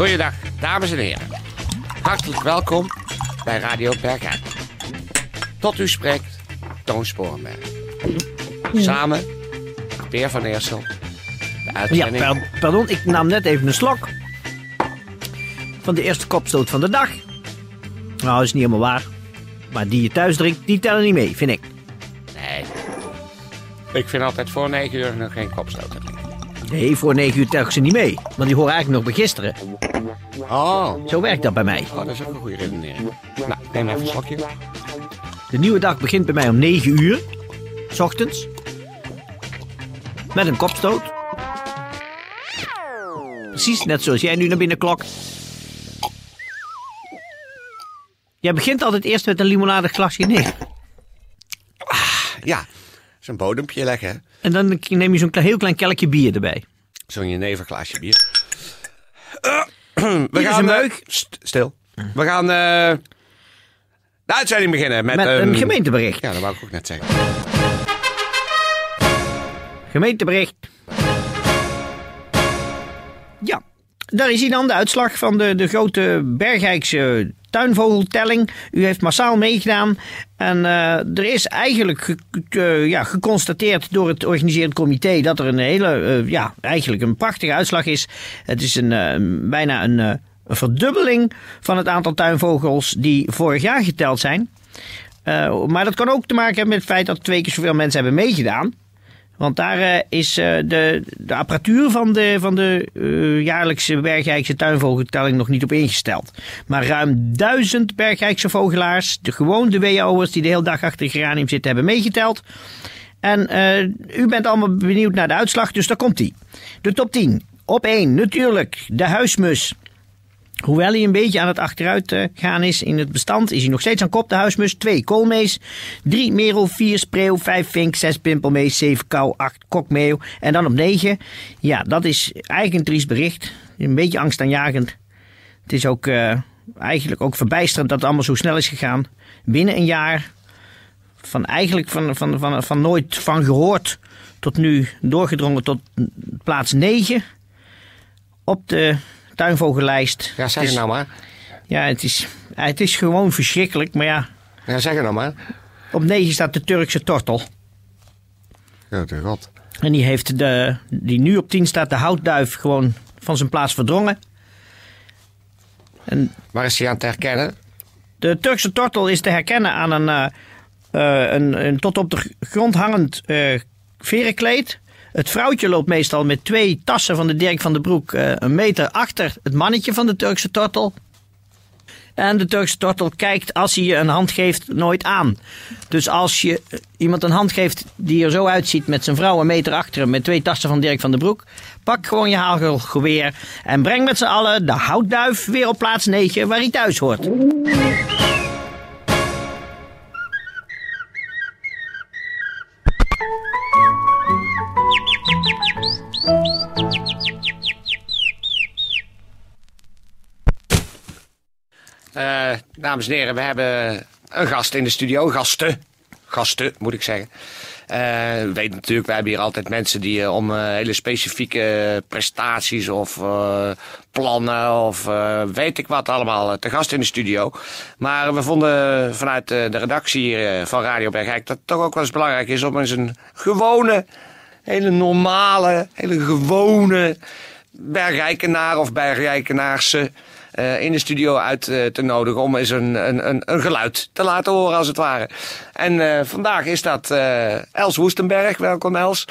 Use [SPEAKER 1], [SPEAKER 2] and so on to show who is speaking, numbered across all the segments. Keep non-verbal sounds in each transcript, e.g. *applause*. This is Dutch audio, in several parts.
[SPEAKER 1] Goeiedag, dames en heren. Hartelijk welkom bij Radio Bergijk. Tot u spreekt Toon Sporenberg. Samen, Peer van Eersel. De
[SPEAKER 2] Ja,
[SPEAKER 1] uitzending.
[SPEAKER 2] per- pardon, ik nam net even een slok. Van de eerste kopstoot van de dag. Nou, dat is niet helemaal waar. Maar die je thuis drinkt, die tellen niet mee, vind ik.
[SPEAKER 1] Nee. Ik vind altijd voor 9 uur nog geen kopstoot te drinken.
[SPEAKER 2] Nee, voor 9 uur tellen ze niet mee. Want die horen eigenlijk nog bij gisteren.
[SPEAKER 1] Oh.
[SPEAKER 2] Zo werkt dat bij mij.
[SPEAKER 1] oh, dat is ook een goede redenering. Nou, neem even een slokje.
[SPEAKER 2] De nieuwe dag begint bij mij om 9 uur. S ochtends. Met een kopstoot. Precies net zoals jij nu naar binnen klokt. Jij begint altijd eerst met een limonadeglasje neer.
[SPEAKER 1] Ja, zo'n bodempje leggen.
[SPEAKER 2] En dan neem je zo'n heel klein kelkje bier erbij.
[SPEAKER 1] Zo'n jeneverglaasje bier. Eh, we
[SPEAKER 2] Hier is
[SPEAKER 1] gaan...
[SPEAKER 2] een
[SPEAKER 1] eh, st- stil. We gaan eh, de uitzending beginnen met,
[SPEAKER 2] Met
[SPEAKER 1] een...
[SPEAKER 2] een gemeentebericht.
[SPEAKER 1] Ja, dat wou ik ook net zeggen.
[SPEAKER 2] Gemeentebericht. Ja, daar is hij dan, de uitslag van de, de grote Bergijkse tuinvogeltelling. U heeft massaal meegedaan. En eh, er is eigenlijk ge- ge- ja, geconstateerd door het organiserend comité dat er een hele, eh, ja, eigenlijk een prachtige uitslag is. Het is een, eh, bijna een, eh, een verdubbeling van het aantal tuinvogels die vorig jaar geteld zijn. Eh, maar dat kan ook te maken hebben met het feit dat twee keer zoveel mensen hebben meegedaan. Want daar eh, is eh, de, de apparatuur van de, van de eh, jaarlijkse Bergijkse tuinvogeltelling nog niet op ingesteld. Maar ruim duizend Bergijkse vogelaars, de gewoon de WO'ers die de hele dag achter geranium zitten, hebben meegeteld. En u bent allemaal benieuwd naar de uitslag, dus daar komt die. De top 10. Op 1 natuurlijk de huismus. Hoewel hij een beetje aan het achteruit eh, gaan is in het bestand, is hij nog steeds aan kop de huismus. 2 koolmees, 3 merel, 4 spreeuw, 5 vink, 6 pimpelmees, 7 kou, 8 kokmeeuw. En dan op 9, ja, dat is eigenlijk een triest bericht. Een beetje angstaanjagend. Het is ook eh, eigenlijk ook verbijsterend dat het allemaal zo snel is gegaan. Binnen een jaar, van eigenlijk van, van, van, van nooit van gehoord tot nu doorgedrongen tot plaats 9 op de tuinvogellijst.
[SPEAKER 1] Ja, zeg
[SPEAKER 2] Het is-
[SPEAKER 1] nou maar.
[SPEAKER 2] ja, het is, het is gewoon verschrikkelijk. Maar ja,
[SPEAKER 1] Ja, zeg het nou maar.
[SPEAKER 2] op 9 staat de Turkse tortel.
[SPEAKER 1] Ja, de god.
[SPEAKER 2] En die heeft de, die nu op 10 staat, de houtduif, gewoon van zijn plaats verdrongen. En
[SPEAKER 1] Waar is hij aan te herkennen?
[SPEAKER 2] de Turkse tortel is te herkennen aan een, eh, eh, een, een tot op de grond hangend eh verenkleed. Het vrouwtje loopt meestal met twee tassen van de Dirk van den Broek eh, een meter achter het mannetje van de Turkse tortel. En de Turkse tortel kijkt als hij je een hand geeft nooit aan. Dus als je eh, iemand een hand geeft die er zo uitziet met zijn vrouw een meter achter hem met twee tassen van Dirk van den Broek. Pak gewoon je hagelgeweer en breng met z'n allen de houtduif weer op plaats 9 waar hij thuis hoort.
[SPEAKER 1] Dames en heren, we hebben een gast in de studio. Gasten. Gasten, moet ik zeggen. Eh, u weet natuurlijk, wij hebben hier altijd mensen die eh, om eh, hele specifieke prestaties of plannen of weet ik wat allemaal te gast in de studio. Maar we vonden vanuit de redactie hier, van Radio Bergijk dat het toch ook wel eens belangrijk is om eens een gewone, hele normale, hele gewone Bergrijkenaar of Bergrijkenaarse eh, in de studio uit eh, te nodigen om eens een, een, een, een geluid te laten horen als het ware. En eh, vandaag is dat Els Woestenberg. Welkom Els.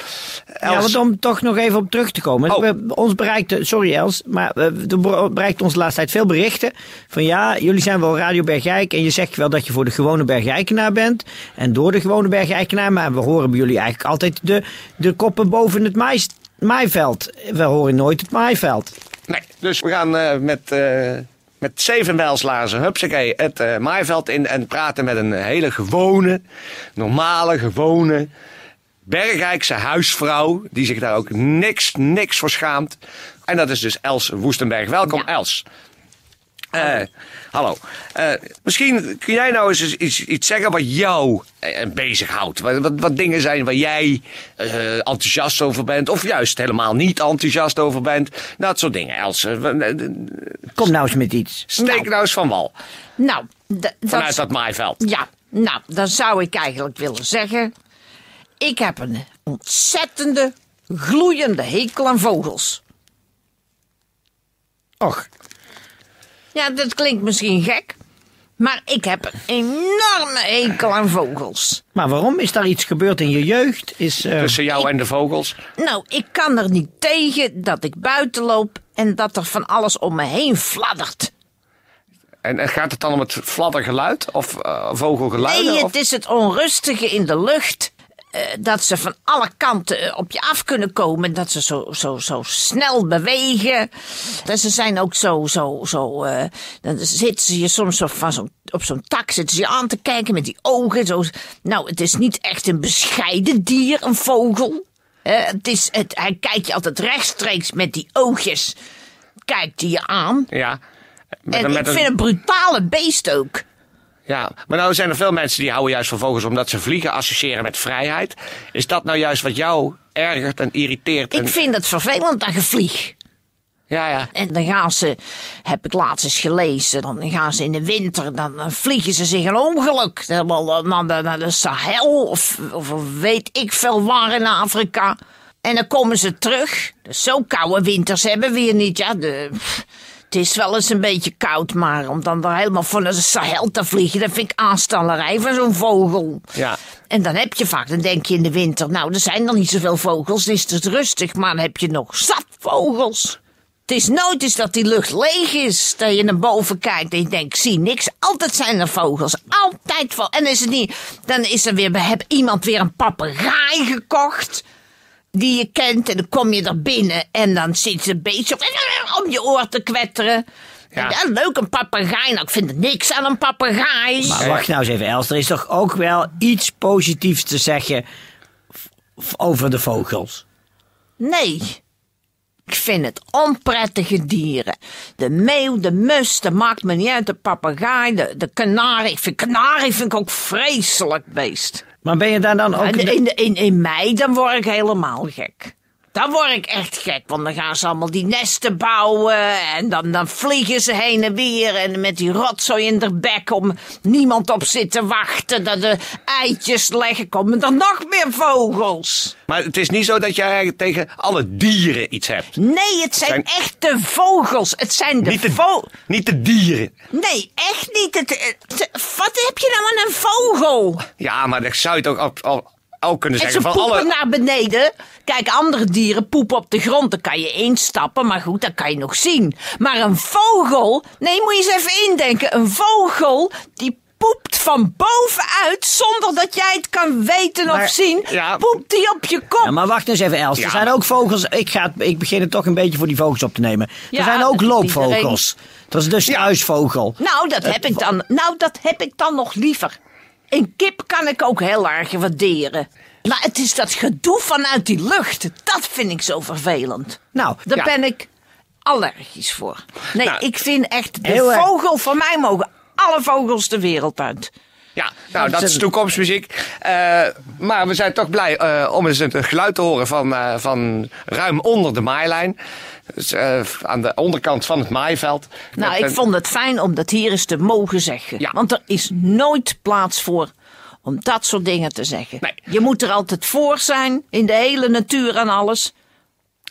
[SPEAKER 1] Els.
[SPEAKER 2] Ja, want om toch nog even op terug te komen.
[SPEAKER 1] Oh.
[SPEAKER 2] We, ons bereikte, sorry Els, maar er bereikt ons de laatste tijd veel berichten. Van ja, jullie zijn wel Radio Bergijk en je zegt wel dat je voor de gewone Bergijkenaar bent. En door de gewone Bergijkenaar, maar we horen bij jullie eigenlijk altijd de, de koppen boven het mais maaiveld. We horen nooit het maaiveld.
[SPEAKER 1] Nee, dus we gaan eh, met, eh, met zeven bijlslazen, hupsakee, het eh, maaiveld in en praten met een hele gewone, normale, gewone, Bergrijkse huisvrouw. Die zich daar ook niks, niks voor schaamt. En dat is dus Els Woestenberg. Welkom Els. Eh, hallo. Eh, misschien kun jij nou eens iets, iets zeggen wat jou eh, bezighoudt. Wat, wat, wat dingen zijn waar jij enthousiast over bent. Of juist helemaal niet enthousiast over bent. Dat soort dingen, Els.
[SPEAKER 2] Kom nou eens met iets.
[SPEAKER 1] Steek nou eens van wal.
[SPEAKER 3] Nou, dat,
[SPEAKER 1] Vanuit dat maaiveld.
[SPEAKER 3] ja, nou, dan zou ik eigenlijk willen zeggen. Ik heb een ontzettende, gloeiende hekel aan vogels.
[SPEAKER 2] Och,
[SPEAKER 3] Ja, dat klinkt misschien gek. Maar ik heb een enorme hekel aan vogels.
[SPEAKER 2] maar waarom? Is daar iets gebeurd in je jeugd? Is, eh,
[SPEAKER 1] Tussen jou en de vogels.
[SPEAKER 3] Nou, ik kan er niet tegen dat ik buiten loop en dat er van alles om me heen fladdert.
[SPEAKER 1] En, en gaat het dan om het fladdergeluid? Of eh, vogelgeluiden?
[SPEAKER 3] Nee,
[SPEAKER 1] of-
[SPEAKER 3] het is het onrustige in de lucht. Eh, dat ze van alle kanten eh, op je af kunnen komen. Dat ze zo, zo, zo snel bewegen. En ze zijn ook zo, zo, zo. eh, dan zitten ze je soms zo van zo, op zo'n tak zitten ze je aan te kijken met die ogen. Zo. Nou, het is niet echt een bescheiden dier, een vogel. Het is, het, hij kijkt je altijd rechtstreeks met die oogjes. Kijkt hij je aan.
[SPEAKER 1] Ja. Met
[SPEAKER 3] En
[SPEAKER 1] met
[SPEAKER 3] ik
[SPEAKER 1] een-
[SPEAKER 3] vind het een brutale beest ook.
[SPEAKER 1] Ja, maar nou zijn er veel mensen die houden juist van vogels omdat ze vliegen associëren met vrijheid. Is dat nou juist wat jou ergert en irriteert? En,
[SPEAKER 3] Ik vind het vervelend dat je vliegt.
[SPEAKER 1] Ja, ja.
[SPEAKER 3] En dan gaan ze, heb ik laatst eens gelezen, dan gaan ze in de winter, dan, vliegen ze zich een ongeluk. Helemaal naar de, naar de Sahel of, of weet ik veel waar in Afrika. En dan komen ze terug. Dus zo koude winters hebben we hier niet. Ja, de, het is wel eens een beetje koud, maar om dan daar helemaal van de Sahel te vliegen, dat vind ik aanstallerij van zo'n vogel.
[SPEAKER 1] Ja.
[SPEAKER 3] En dan heb je vaak, dan denk je in de winter, nou, er zijn nog niet zoveel vogels, dan is het rustig, maar dan heb je nog zat vogels. Het is nooit eens dat die lucht leeg is, dat je naar boven kijkt en je denkt, zie niks. Altijd zijn er vogels, altijd vogels. En is het niet, dan is er weer, heb iemand weer een papegaai gekocht, die je kent, en dan kom je er binnen en dan zit ze een beetje op, *laughs* om je oor te kwetteren.
[SPEAKER 1] Ja.
[SPEAKER 3] Ja. leuk, een papegaai. Nou, ik vind er niks aan een papegaai.
[SPEAKER 2] Maar wacht nou eens even, Els. Er is toch ook wel iets positiefs te zeggen over de vogels?
[SPEAKER 3] Nee. Ik vind het onprettige dieren. De meeuw, de mus, dat maakt me niet uit. De papegaai, de, de kanarie. Ik vind kanarie vind ik ook vreselijk beest.
[SPEAKER 2] Maar ben je daar dan ook...
[SPEAKER 3] En in, in, in mei, dan word ik helemaal gek. Dan word ik echt gek, want dan gaan ze allemaal die nesten bouwen. En dan, dan vliegen ze heen en weer. En met die rotzooi in de bek om niemand op zit te wachten. Dat de eitjes leggen, komen er nog meer vogels.
[SPEAKER 1] Maar het is niet zo dat jij tegen alle dieren iets hebt.
[SPEAKER 3] Nee, het zijn,
[SPEAKER 1] Zijn-
[SPEAKER 3] echte vogels. Het zijn de
[SPEAKER 1] Niet de,
[SPEAKER 3] vo...
[SPEAKER 1] niet de dieren.
[SPEAKER 3] Nee, echt niet. Het, het- wat heb je nou aan een vogel?
[SPEAKER 1] Ja, maar dan zou je toch ook kunnen
[SPEAKER 3] En
[SPEAKER 1] zeggen
[SPEAKER 3] ze
[SPEAKER 1] van
[SPEAKER 3] poepen
[SPEAKER 1] alle...
[SPEAKER 3] naar beneden. Kijk, andere dieren poepen op de grond. Dan kan je instappen, maar goed, dat kan je nog zien. Maar een vogel... Nee, moet je eens even indenken. Een vogel, die poept van bovenuit... zonder dat jij het kan weten
[SPEAKER 2] Maar-
[SPEAKER 3] of zien.
[SPEAKER 1] Ja.
[SPEAKER 3] Poept die op je kop.
[SPEAKER 2] Ja, maar wacht eens even, Els.
[SPEAKER 1] Ja.
[SPEAKER 2] Er zijn ook vogels. Ik, ga, ik begin het toch een beetje voor die vogels op te nemen.
[SPEAKER 3] Ja,
[SPEAKER 2] er zijn ook
[SPEAKER 3] dat is
[SPEAKER 2] loopvogels. Dat is de struisvogel.
[SPEAKER 3] Nou, dat heb ik dan, nou, dat heb ik dan nog liever. Een kip kan ik ook heel erg waarderen. Maar het is dat gedoe vanuit die lucht. Dat vind ik zo vervelend.
[SPEAKER 2] Nou,
[SPEAKER 3] Daar
[SPEAKER 1] Ja.
[SPEAKER 3] ben ik allergisch voor. Nee,
[SPEAKER 1] Nou,
[SPEAKER 3] ik vind echt, de vogel, voor mij mogen alle vogels de wereld uit.
[SPEAKER 1] Ja, nou, dat is toekomstmuziek. Eh, maar we zijn toch blij eh, om eens een geluid te horen van, eh, van ruim onder de maailijn. Dus, aan de onderkant van het maaiveld.
[SPEAKER 3] Nou, ik
[SPEAKER 1] een-
[SPEAKER 3] vond het fijn om dat hier eens te mogen zeggen.
[SPEAKER 1] Ja.
[SPEAKER 3] Want er is nooit plaats voor om dat soort dingen te zeggen.
[SPEAKER 1] Nee.
[SPEAKER 3] Je moet er altijd voor zijn, in de hele natuur en alles.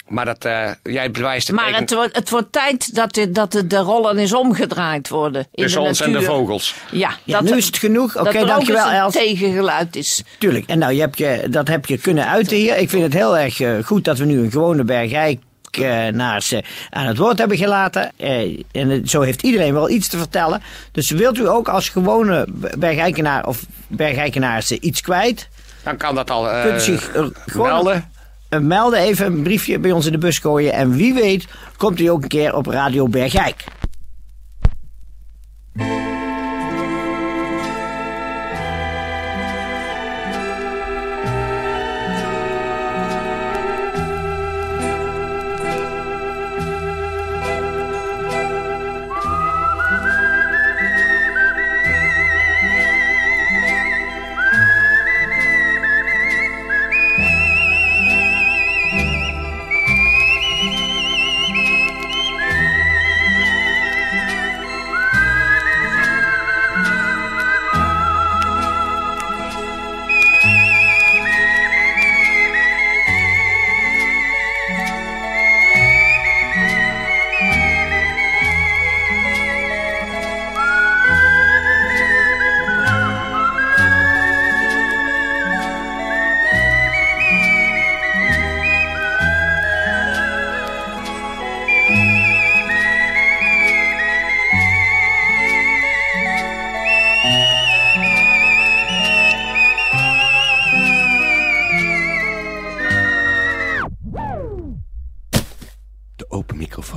[SPEAKER 1] Maar dat, eh, jij bewijst het
[SPEAKER 3] Maar het wordt, het wordt tijd dat de, dat de, de rollen eens omgedraaid worden. In
[SPEAKER 1] tussen
[SPEAKER 3] de
[SPEAKER 1] ons en de vogels.
[SPEAKER 3] Ja,
[SPEAKER 2] Ja, nu is het genoeg.
[SPEAKER 3] dat
[SPEAKER 2] Oké,
[SPEAKER 3] er ook
[SPEAKER 2] dankjewel, Els.
[SPEAKER 3] tegengeluid is.
[SPEAKER 2] Tuurlijk. En nou, je hebt je, dat heb je kunnen uiten hier. Ik vind het heel erg eh, goed dat we nu een gewone bergijkenaars eh, aan het woord hebben gelaten. Eh, en zo heeft iedereen wel iets te vertellen. Dus wilt u ook als gewone bergijkenaar of bergijkenaars eh, iets kwijt?
[SPEAKER 1] Dan kan dat al. eh,
[SPEAKER 2] Kunt u zich gewoon...
[SPEAKER 1] melden.
[SPEAKER 2] Eh, melden, even een briefje bij ons in de bus gooien. En wie weet komt u ook een keer op Radio Bergijk.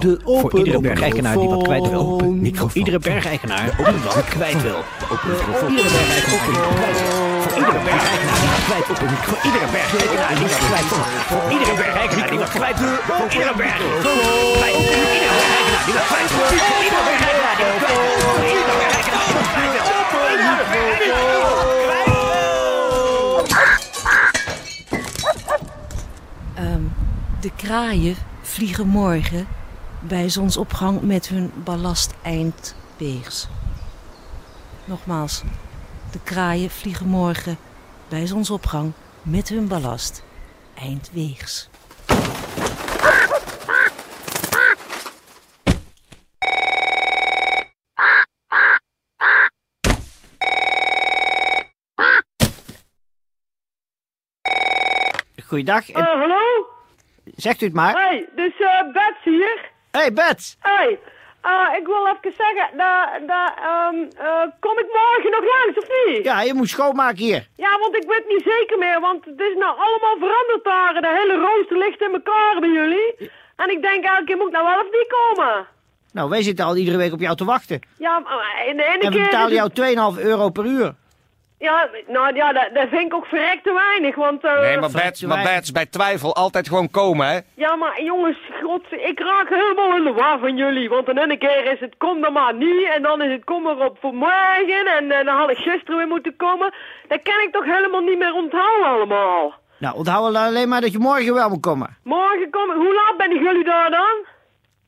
[SPEAKER 4] De open
[SPEAKER 2] Voor iedere bergeigenaar die wat kwijt wil. Iedere bergeigenaar die wat kwijt wil. Voor iedere bergeigenaar die wat kwijt wil. Voor iedere bergeigenaar die wat kwijt wil. Voor iedere bergeigenaar die wat kwijt wil. Voor iedere bergeigenaar die wat kwijt wil. Voor iedere bergeigenaar die wat kwijt wil. Voor iedere bergeigenaar die wat kwijt wil. Voor iedere bergeigenaar die wat kwijt wil. Voor iedere bergeigenaar die wat kwijt wil. Voor iedere bergeigenaar die wat kwijt wil.
[SPEAKER 5] De kraaien vliegen morgen bij zonsopgang met hun ballast eindweegs. Nogmaals, de kraaien vliegen morgen bij zonsopgang met hun ballast eindweegs.
[SPEAKER 2] Goeiedag.
[SPEAKER 6] Eh, hallo?
[SPEAKER 2] Zegt u het maar.
[SPEAKER 6] Hey, dus eh Bets hier.
[SPEAKER 2] Hey Bets.
[SPEAKER 6] Hey, eh, ik wil even zeggen, dat, ehm, eh, kom ik morgen nog langs of niet?
[SPEAKER 2] Ja, je moet schoonmaken hier.
[SPEAKER 6] Ja, want ik weet niet zeker meer, want het is nou allemaal veranderd daar. De hele rooster ligt in elkaar bij jullie. En ik denk elke keer moet ik nou wel of niet komen.
[SPEAKER 2] Nou, wij zitten al iedere week op jou te wachten.
[SPEAKER 6] Ja, maar in de ene
[SPEAKER 2] En we
[SPEAKER 6] keer...
[SPEAKER 2] betalen jou
[SPEAKER 6] het-
[SPEAKER 2] 2,5 euro per uur.
[SPEAKER 6] Ja, nou ja, dat, dat vind ik ook verrekt te weinig, want... eh,
[SPEAKER 1] Nee, maar Bets, maar Bets, bij twijfel altijd gewoon komen, hè?
[SPEAKER 6] Ja, maar jongens, god, ik raak helemaal in de war van jullie. Want de ene keer is het kom dan maar niet. En dan is het kom erop voor morgen. En, eh, dan had ik gisteren weer moeten komen. Dat kan ik toch helemaal niet meer onthouden allemaal.
[SPEAKER 2] Nou, onthoud alleen maar dat je morgen wel moet komen.
[SPEAKER 6] Morgen kom ik... Hoe laat ben jullie daar dan?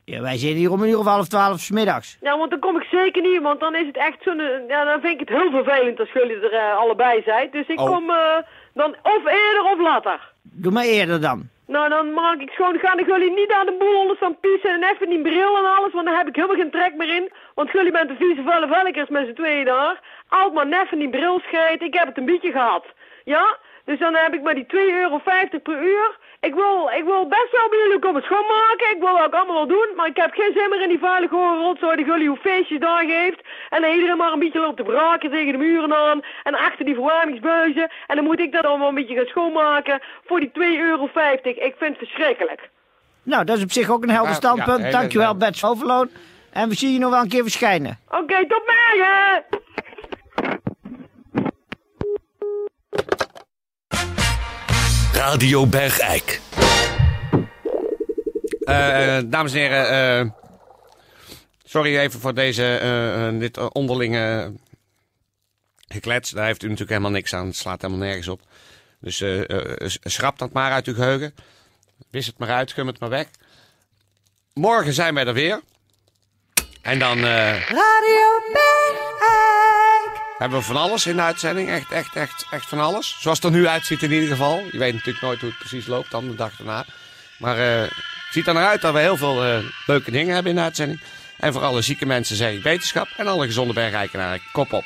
[SPEAKER 2] Ja, wij zitten hier om een uur of half twaalf 's middags.
[SPEAKER 6] Ja, want dan kom ik zeker niet. Want dan is het echt zo'n... eh, Ja, dan vind ik het heel vervelend als jullie er eh, allebei zijn. Dus ik
[SPEAKER 1] Oh.
[SPEAKER 6] kom eh, dan of eerder of later.
[SPEAKER 2] Doe maar eerder dan.
[SPEAKER 6] Nou, dan maak ik schoon, gaan ik jullie niet aan de boel onder staan piezen en even die bril en alles, want daar heb ik helemaal geen trek meer in. Want jullie bent de vieze vuile velkers met z'n tweeën daar. Altijd maar neffen die bril scheet, ik heb het een beetje gehad. Ja? Dus dan heb ik maar die 2,50 euro per uur. Ik wil, ik wil best wel bij jullie komen schoonmaken, ik wil dat ook allemaal wel doen, maar ik heb geen zin meer in die vuile gore rotzooi die jullie hoe feestjes daar geeft. En dan iedereen maar een beetje loopt te braken tegen de muren aan en achter die verwarmingsbuizen. En dan moet ik dat allemaal een beetje gaan schoonmaken voor die 2,50 euro. Ik vind het verschrikkelijk.
[SPEAKER 2] Nou, dat is op zich ook een helder standpunt.
[SPEAKER 1] ja,
[SPEAKER 2] Dankjewel. Bets Overloon. En we zien je nog wel een keer verschijnen.
[SPEAKER 6] Oké, tot morgen!
[SPEAKER 4] Radio Bergijk.
[SPEAKER 1] Eh, eh, dames en heren, eh, sorry even voor deze, dit onderlinge geklets. Daar heeft u natuurlijk helemaal niks aan. Het slaat helemaal nergens op. Dus schrap dat maar uit uw geheugen. Wis het maar uit, gum het maar weg. Morgen zijn wij er weer. En dan eh,
[SPEAKER 5] Radio Bergijk.
[SPEAKER 1] Hebben we van alles in de uitzending. Echt, echt, echt, echt van alles. Zoals het er nu uitziet in ieder geval. Je weet natuurlijk nooit hoe het precies loopt dan de dag daarna. Maar eh, het ziet er naar uit dat we heel veel eh, leuke dingen hebben in de uitzending. En voor alle zieke mensen zeg ik wetenschap. En alle gezonde bergrijkenaren, kop op.